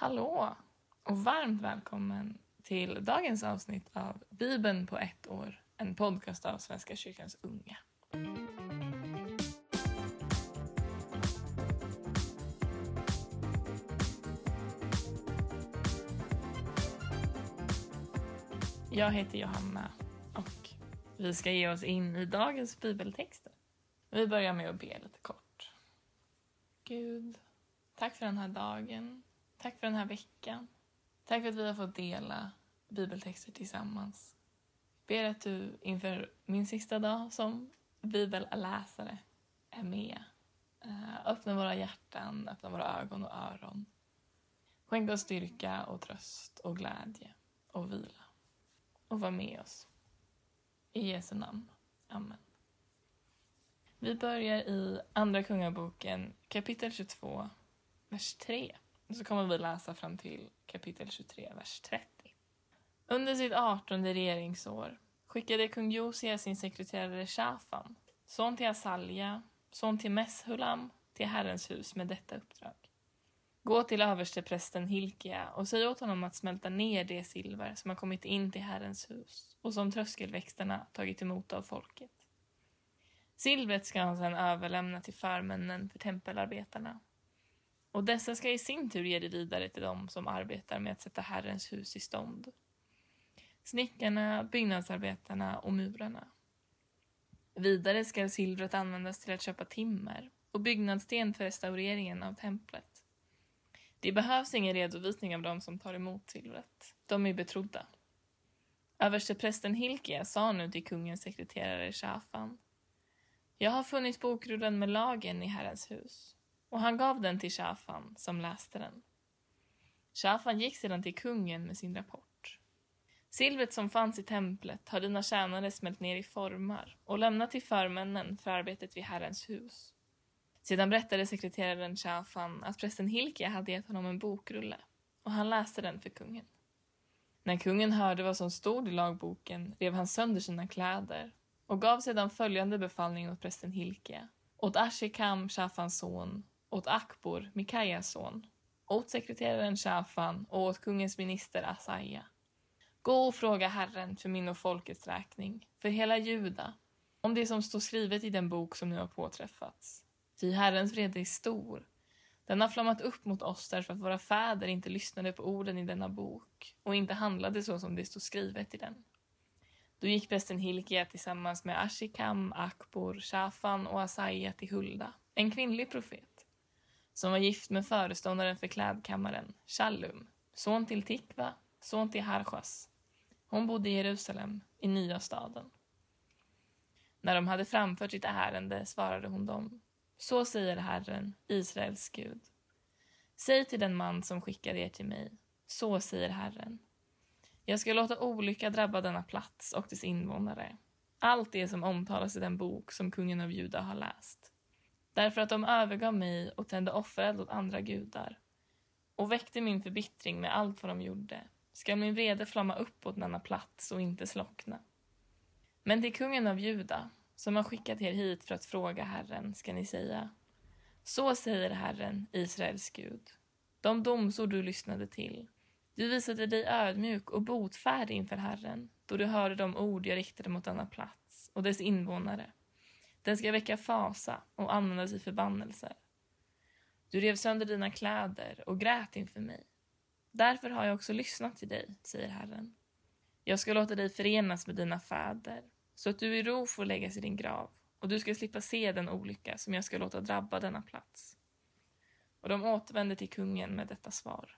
Hallå och varmt välkommen till dagens avsnitt av Bibeln på ett år, en podcast av Svenska kyrkans unga. Jag heter Johanna och vi ska ge oss in i dagens bibeltexter. Vi börjar med att be lite kort. Gud, tack för den här dagen. Tack för den här veckan. Tack för att vi har fått dela bibeltexter tillsammans. Ber att du inför min sista dag som bibelläsare är med. Eh, öppna våra hjärtan, öppna våra ögon och öron. Skänk oss styrka och tröst och glädje och vila. Och var med oss. I Jesu namn. Amen. Vi börjar i Andra Kungaboken kapitel 22, vers 3. Så kommer vi läsa fram till kapitel 23, vers 30. Under sitt artonde regeringsår skickade kung Josia sin sekreterare Shafan, son till Asalja, son till Meshulam, till Herrens hus med detta uppdrag. Gå till översteprästen Hilkia och säg åt honom att smälta ner det silver som har kommit in till Herrens hus och som tröskelväxterna tagit emot av folket. Silvret ska han sedan överlämna till förmännen för tempelarbetarna. Och dessa ska i sin tur ge det vidare till dem som arbetar med att sätta Herrens hus i stånd. Snickarna, byggnadsarbetarna och murarna. Vidare ska silvret användas till att köpa timmer och byggnadssten för restaureringen av templet. Det behövs ingen redovisning av dem som tar emot silvret. De är betrodda. Översteprästen Hilkia sa nu till kungens sekreterare Shafan jag har funnit bokrullen med lagen i Herrens hus. Och han gav den till Shafan, som läste den. Shafan gick sedan till kungen med sin rapport. Silvret som fanns i templet har dina tjänare smält ner i formar och lämnat till förmännen för arbetet vid Herrens hus. Sedan berättade sekreteraren Shafan att prästen Hilkia hade gett honom en bokrulle och han läste den för kungen. När kungen hörde vad som stod i lagboken rev han sönder sina kläder och gav sedan följande befallning åt prästen Hilkia, åt Ashikam, Shafans son, åt Akbor, Mikajas son, åt sekreteraren Shafan och åt kungens minister Asaja. Gå och fråga Herren för min och folkets räkning, för hela Juda, om det som står skrivet i den bok som nu har påträffats. Ty Herrens vrede är stor. Den har flammat upp mot oss därför att våra fäder inte lyssnade på orden i denna bok och inte handlade så som det står skrivet i den. Då gick prästen Hilkia tillsammans med Ashikam, Akbor, Shafan och Asaja till Hulda, en kvinnlig profet, som var gift med föreståndaren för klädkammaren, Shallum, son till Tikva, son till Harchas. Hon bodde i Jerusalem, i nya staden. När de hade framfört sitt ärende svarade hon dem. Så säger Herren, Israels Gud. Säg till den man som skickade er till mig. Så säger Herren. Jag ska låta olycka drabba denna plats och dess invånare. Allt det som omtalas i den bok som kungen av Juda har läst. Därför att de övergav mig och tände offereld åt andra gudar och väckte min förbittring med allt vad de gjorde ska min vrede flamma upp åt denna plats och inte slockna. Men till kungen av Juda, som har skickat er hit för att fråga Herren, ska ni säga Så säger Herren, Israels Gud. De domsord du lyssnade till du visade dig ödmjuk och botfärdig inför Herren då du hörde de ord jag riktade mot denna plats och dess invånare. Den ska väcka fasa och användas i förbannelser. Du rev sönder dina kläder och grät inför mig. Därför har jag också lyssnat till dig, säger Herren. Jag ska låta dig förenas med dina fäder så att du i ro får läggas i din grav och du ska slippa se den olycka som jag ska låta drabba denna plats. Och de återvände till kungen med detta svar.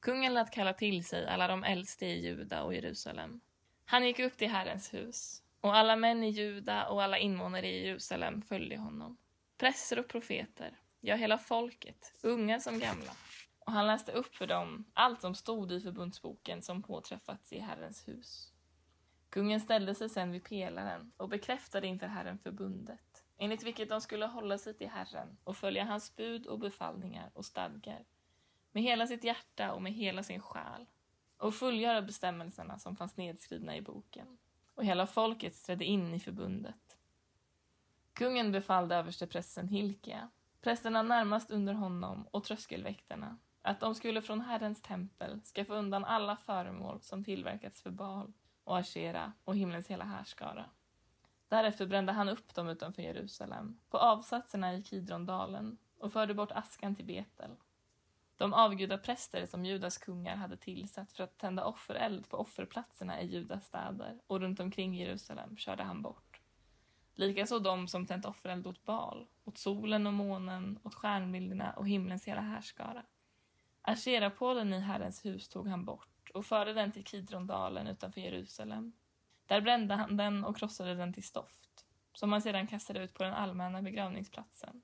Kungen lät kalla till sig alla de äldste i Juda och Jerusalem. Han gick upp till Herrens hus, och alla män i Juda och alla invånare i Jerusalem följde honom. Präster och profeter, ja, hela folket, unga som gamla. Och han läste upp för dem allt som stod i förbundsboken som påträffats i Herrens hus. Kungen ställde sig sedan vid pelaren och bekräftade inför Herren förbundet, enligt vilket de skulle hålla sig till Herren och följa hans bud och befallningar och stadgar med hela sitt hjärta och med hela sin själ och fullgöra bestämmelserna som fanns nedskrivna i boken. Och hela folket trädde in i förbundet. Kungen befallde översteprästen Hilkia, prästerna närmast under honom och tröskelväktarna att de skulle från Herrens tempel skaffa undan alla föremål som tillverkats för Baal och Ashera och himlens hela härskara. Därefter brände han upp dem utanför Jerusalem, på avsatserna i Kidrondalen och förde bort askan till Betel. De avgudapräster som Judas kungar hade tillsatt för att tända offereld på offerplatserna i Judas städer och runt omkring Jerusalem körde han bort. Likaså de som tänt offereld åt Baal, åt solen och månen, åt stjärnbilderna och himlens hela härskara. Asherapålen i Herrens hus tog han bort och förde den till Kidrondalen utanför Jerusalem. Där brände han den och krossade den till stoft, som han sedan kastade ut på den allmänna begravningsplatsen.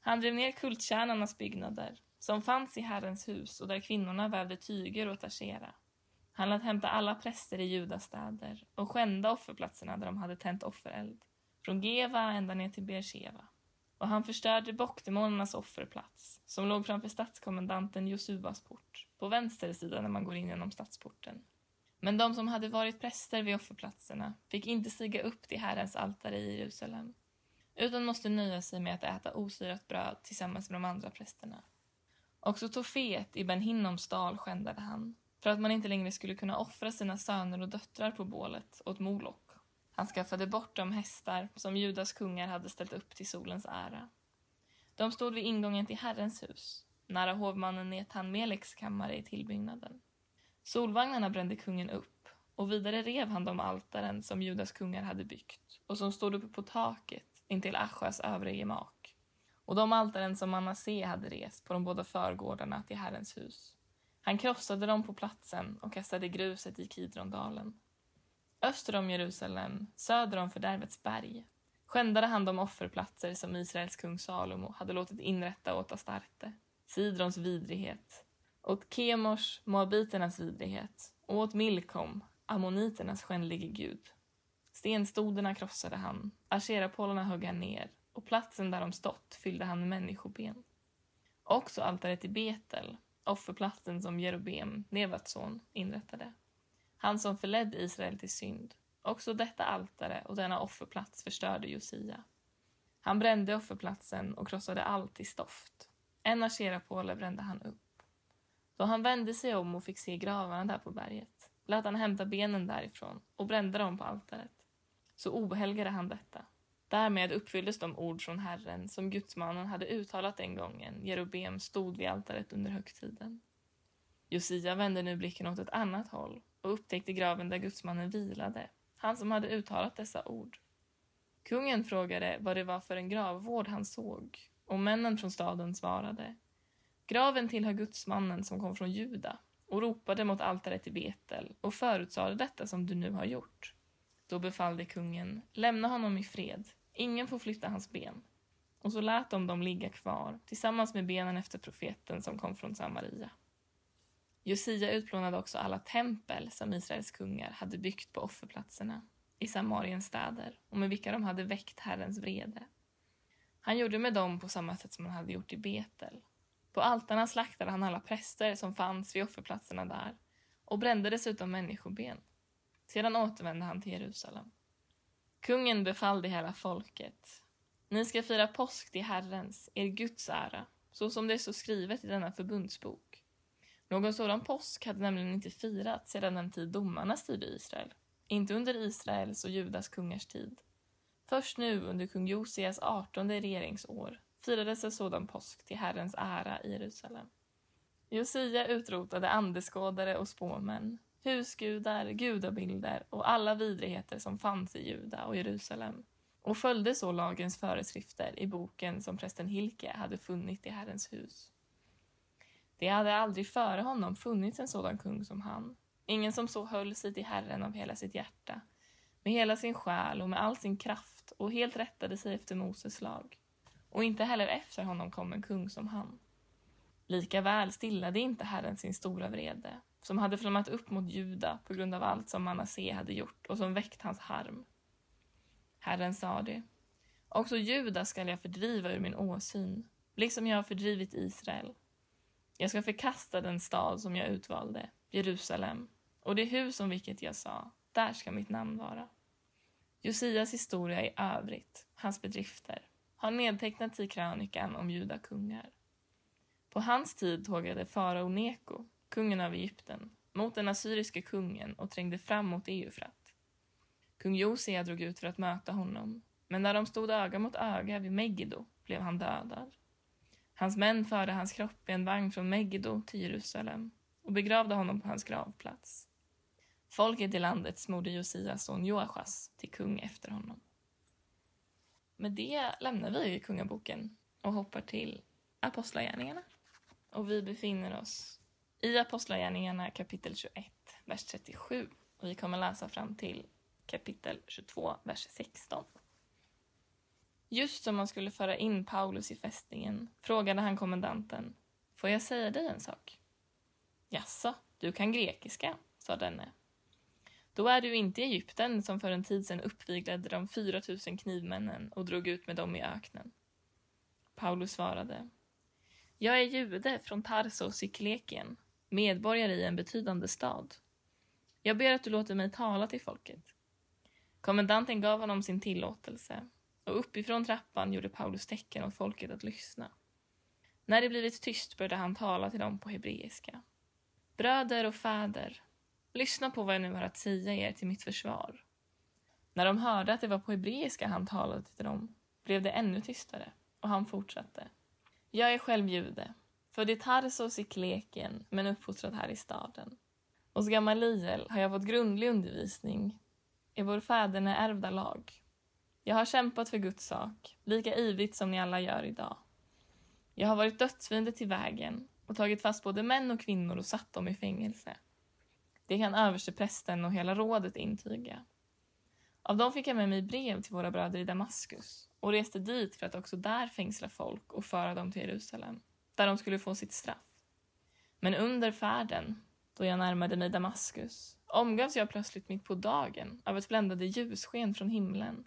Han drev ner kultkärnarnas byggnader, som fanns i Herrens hus och där kvinnorna vävde tyger åt Ashera. Han lät hämta alla präster i Judastäder och skända offerplatserna där de hade tänt offereld, från Geva ända ner till Beersheva. Och han förstörde bockdemonernas offerplats, som låg framför stadskommendanten Josubas port, på vänster sida när man går in genom stadsporten. Men de som hade varit präster vid offerplatserna fick inte stiga upp till Herrens altare i Jerusalem, utan måste nöja sig med att äta osyrat bröd tillsammans med de andra prästerna. Också Tofet i Benhinnoms dal skändade han, för att man inte längre skulle kunna offra sina söner och döttrar på bålet åt Molok. Han skaffade bort de hästar som Judas kungar hade ställt upp till solens ära. De stod vid ingången till Herrens hus, nära hovmannen Netan Meleks kammare i tillbyggnaden. Solvagnarna brände kungen upp och vidare rev han de altaren som Judas kungar hade byggt och som stod uppe på taket intill Aschas övre gemak och de altaren som Manasse hade rest på de båda förgårdarna till Herrens hus. Han krossade dem på platsen och kastade gruset i Kidrondalen. Öster om Jerusalem, söder om fördärvets berg, skändade han de offerplatser som Israels kung Salomo hade låtit inrätta åt Astarte, Sidrons vidrighet, åt Kemors, moabiternas vidrighet och åt Milkom, ammoniternas skändlige gud. Stenstoderna krossade han, asherapålarna högg han ner och platsen där de stått fyllde han med människoben. Också altaret i Betel, offerplatsen som Jerobem, Nevats son, inrättade. Han som förledde Israel till synd. Också detta altare och denna offerplats förstörde Josia. Han brände offerplatsen och krossade allt i stoft. En asherapåle brände han upp. Då han vände sig om och fick se gravarna där på berget lät han hämta benen därifrån och brände dem på altaret. Så ohelgade han detta. Därmed uppfylldes de ord från Herren som gudsmannen hade uttalat den gången Jerobem stod vid altaret under högtiden. Josia vände nu blicken åt ett annat håll och upptäckte graven där gudsmannen vilade, han som hade uttalat dessa ord. Kungen frågade vad det var för en gravvård han såg och männen från staden svarade Graven tillhör gudsmannen som kom från Juda och ropade mot altaret i Betel och förutsade detta som du nu har gjort. Då befallde kungen, lämna honom i fred, ingen får flytta hans ben. Och så lät de dem ligga kvar tillsammans med benen efter profeten som kom från Samaria. Josia utplånade också alla tempel som Israels kungar hade byggt på offerplatserna i Samariens städer och med vilka de hade väckt Herrens vrede. Han gjorde med dem på samma sätt som han hade gjort i Betel. På altarna slaktade han alla präster som fanns vid offerplatserna där och brände dessutom människoben. Sedan återvände han till Jerusalem. Kungen befallde hela folket. Ni ska fira påsk till Herrens, er Guds ära, så som det står skrivet i denna förbundsbok. Någon sådan påsk hade nämligen inte firats sedan den tid domarna styrde Israel. Inte under Israels och Judas kungars tid. Först nu under kung Josias artonde regeringsår firades en sådan påsk till Herrens ära i Jerusalem. Josia utrotade andeskådare och spåmän, husgudar, gudabilder och alla vidrigheter som fanns i Juda och Jerusalem och följde så lagens föreskrifter i boken som prästen Hilke hade funnit i Herrens hus. Det hade aldrig före honom funnits en sådan kung som han. Ingen som så höll sig till Herren av hela sitt hjärta, med hela sin själ och med all sin kraft och helt rättade sig efter Moses lag. Och inte heller efter honom kom en kung som han. Lika väl stillade inte Herren sin stora vrede, som hade flammat upp mot Juda på grund av allt som Manasse hade gjort och som väckt hans harm. Herren sade, också Juda skall jag fördriva ur min åsyn, liksom jag har fördrivit Israel. Jag ska förkasta den stad som jag utvalde, Jerusalem, och det hus om vilket jag sa, där ska mitt namn vara. Josias historia i övrigt, hans bedrifter, har nedtecknats i krönikan om judakungar. På hans tid tågade farao Neko, kungen av Egypten, mot den assyriske kungen och trängde fram mot Eufrat. Kung Josia drog ut för att möta honom, men när de stod öga mot öga vid Megiddo blev han dödad. Hans män förde hans kropp i en vagn från Megiddo till Jerusalem och begravde honom på hans gravplats. Folket i landet smorde Josias son Joachas till kung efter honom. Med det lämnar vi kungaboken och hoppar till Apostlagärningarna. Och vi befinner oss i Apostlagärningarna kapitel 21, vers 37. Och vi kommer läsa fram till kapitel 22, vers 16. Just som man skulle föra in Paulus i fästningen frågade han kommendanten. Får jag säga dig en sak? Jaså, du kan grekiska, sa denne. Då är du inte i Egypten som för en tid sedan uppviglade de 4000 knivmännen och drog ut med dem i öknen. Paulus svarade. Jag är jude från Tarsos i Klekien, medborgare i en betydande stad. Jag ber att du låter mig tala till folket. Kommendanten gav honom sin tillåtelse och uppifrån trappan gjorde Paulus tecken åt folket att lyssna. När det blivit tyst började han tala till dem på hebreiska. Bröder och fäder, lyssna på vad jag nu har att säga er till mitt försvar. När de hörde att det var på hebreiska han talade till dem blev det ännu tystare och han fortsatte. Jag är själv jude, född i Tarsos i Kleken, men uppfostrad här i staden. Hos Gamaliel har jag fått grundlig undervisning i vår fäderne ärvda lag. Jag har kämpat för Guds sak, lika ivrigt som ni alla gör idag. Jag har varit dödsfiende till vägen och tagit fast både män och kvinnor och satt dem i fängelse. Det kan översteprästen och hela rådet intyga. Av dem fick jag med mig brev till våra bröder i Damaskus och reste dit för att också där fängsla folk och föra dem till Jerusalem, där de skulle få sitt straff. Men under färden, då jag närmade mig Damaskus, omgavs jag plötsligt mitt på dagen av ett bländande ljussken från himlen.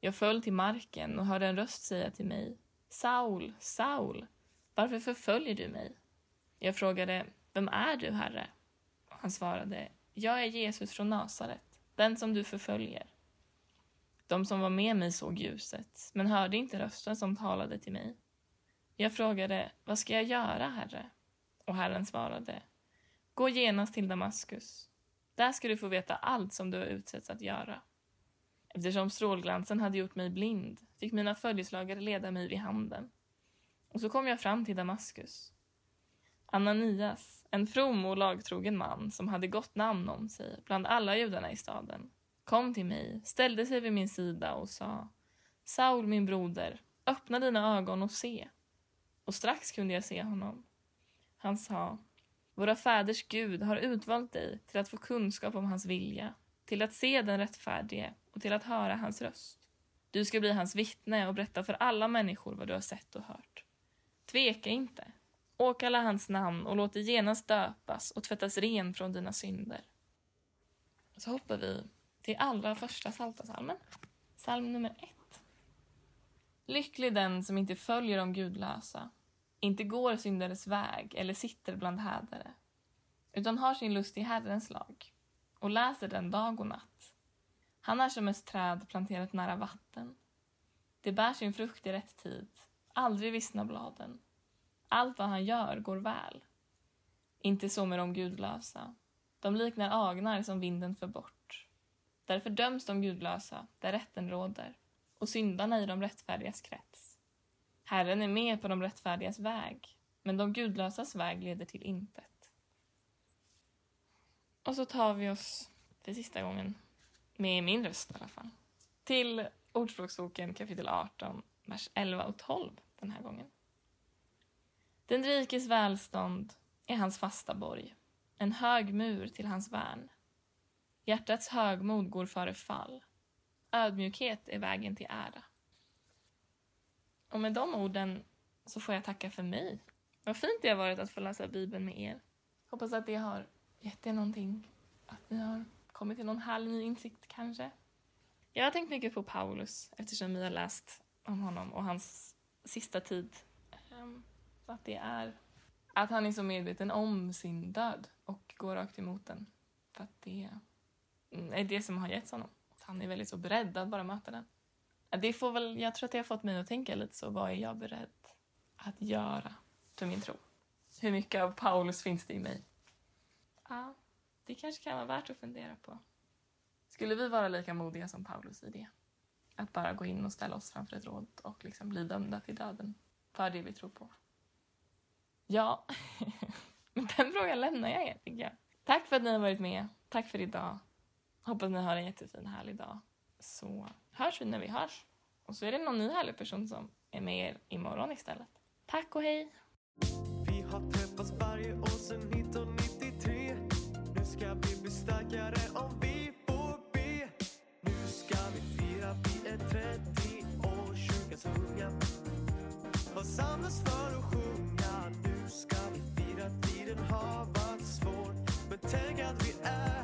Jag föll till marken och hörde en röst säga till mig Saul, Saul, varför förföljer du mig? Jag frågade Vem är du, Herre? Han svarade Jag är Jesus från Nasaret, den som du förföljer. De som var med mig såg ljuset, men hörde inte rösten som talade till mig. Jag frågade, vad ska jag göra, Herre? Och Herren svarade, gå genast till Damaskus. Där ska du få veta allt som du har utsetts att göra. Eftersom strålglansen hade gjort mig blind fick mina följeslagare leda mig vid handen. Och så kom jag fram till Damaskus. Ananias, en from och lagtrogen man som hade gott namn om sig bland alla judarna i staden, kom till mig, ställde sig vid min sida och sa Saul, min broder, öppna dina ögon och se. Och strax kunde jag se honom. Han sa Våra fäders Gud har utvalt dig till att få kunskap om hans vilja, till att se den rättfärdige och till att höra hans röst. Du ska bli hans vittne och berätta för alla människor vad du har sett och hört. Tveka inte. Åkalla hans namn och låt dig genast döpas och tvättas ren från dina synder. Så hoppar vi till allra första Psaltarpsalmen, psalm nummer ett. Lycklig den som inte följer de gudlösa, inte går syndares väg eller sitter bland hädare, utan har sin lust i Herrens lag och läser den dag och natt. Han är som ett träd planterat nära vatten. Det bär sin frukt i rätt tid, aldrig vissnar bladen. Allt vad han gör går väl. Inte så med de gudlösa. De liknar agnar som vinden för bort. Därför döms de gudlösa där rätten råder och syndarna i de rättfärdigas krets. Herren är med på de rättfärdigas väg, men de gudlösas väg leder till intet. Och så tar vi oss för sista gången, med min röst i alla fall, till Ordspråksboken kapitel 18, vers 11 och 12 den här gången. Den rikes välstånd är hans fasta borg, en hög mur till hans värn. Hjärtats högmod går före fall. Ödmjukhet är vägen till ära. Och med de orden så får jag tacka för mig. Vad fint det har varit att få läsa Bibeln med er. Hoppas att det har gett er någonting. Att ni har kommit till någon härlig ny insikt kanske. Jag har tänkt mycket på Paulus eftersom vi har läst om honom och hans sista tid. Ehm, att det är att han är så medveten om sin död och går rakt emot den. För att det är det som har getts honom. Att han är väldigt så beredd att bara möta den. Det får väl, jag tror att det har fått mig att tänka lite så, vad är jag beredd att göra för min tro? Hur mycket av Paulus finns det i mig? Ja, det kanske kan vara värt att fundera på. Skulle vi vara lika modiga som Paulus i det? Att bara gå in och ställa oss framför ett råd och liksom bli dömda till döden för det vi tror på? Ja, men den frågan lämnar jag er, tycker jag. Tack för att ni har varit med. Tack för idag. Hoppas ni har en jättefin, härlig dag. Så hörs vi när vi hörs. Och så är det någon ny härlig person som är med er imorgon istället. Tack och hej! Vi har träffats varje år sedan 1993 Nu ska vi bli starkare om vi får be Nu ska vi fira, vi är 30 år, kyrkans unga har samlats för att sjunga? Nu ska vi fira, tiden har varit svår Men tänk att vi är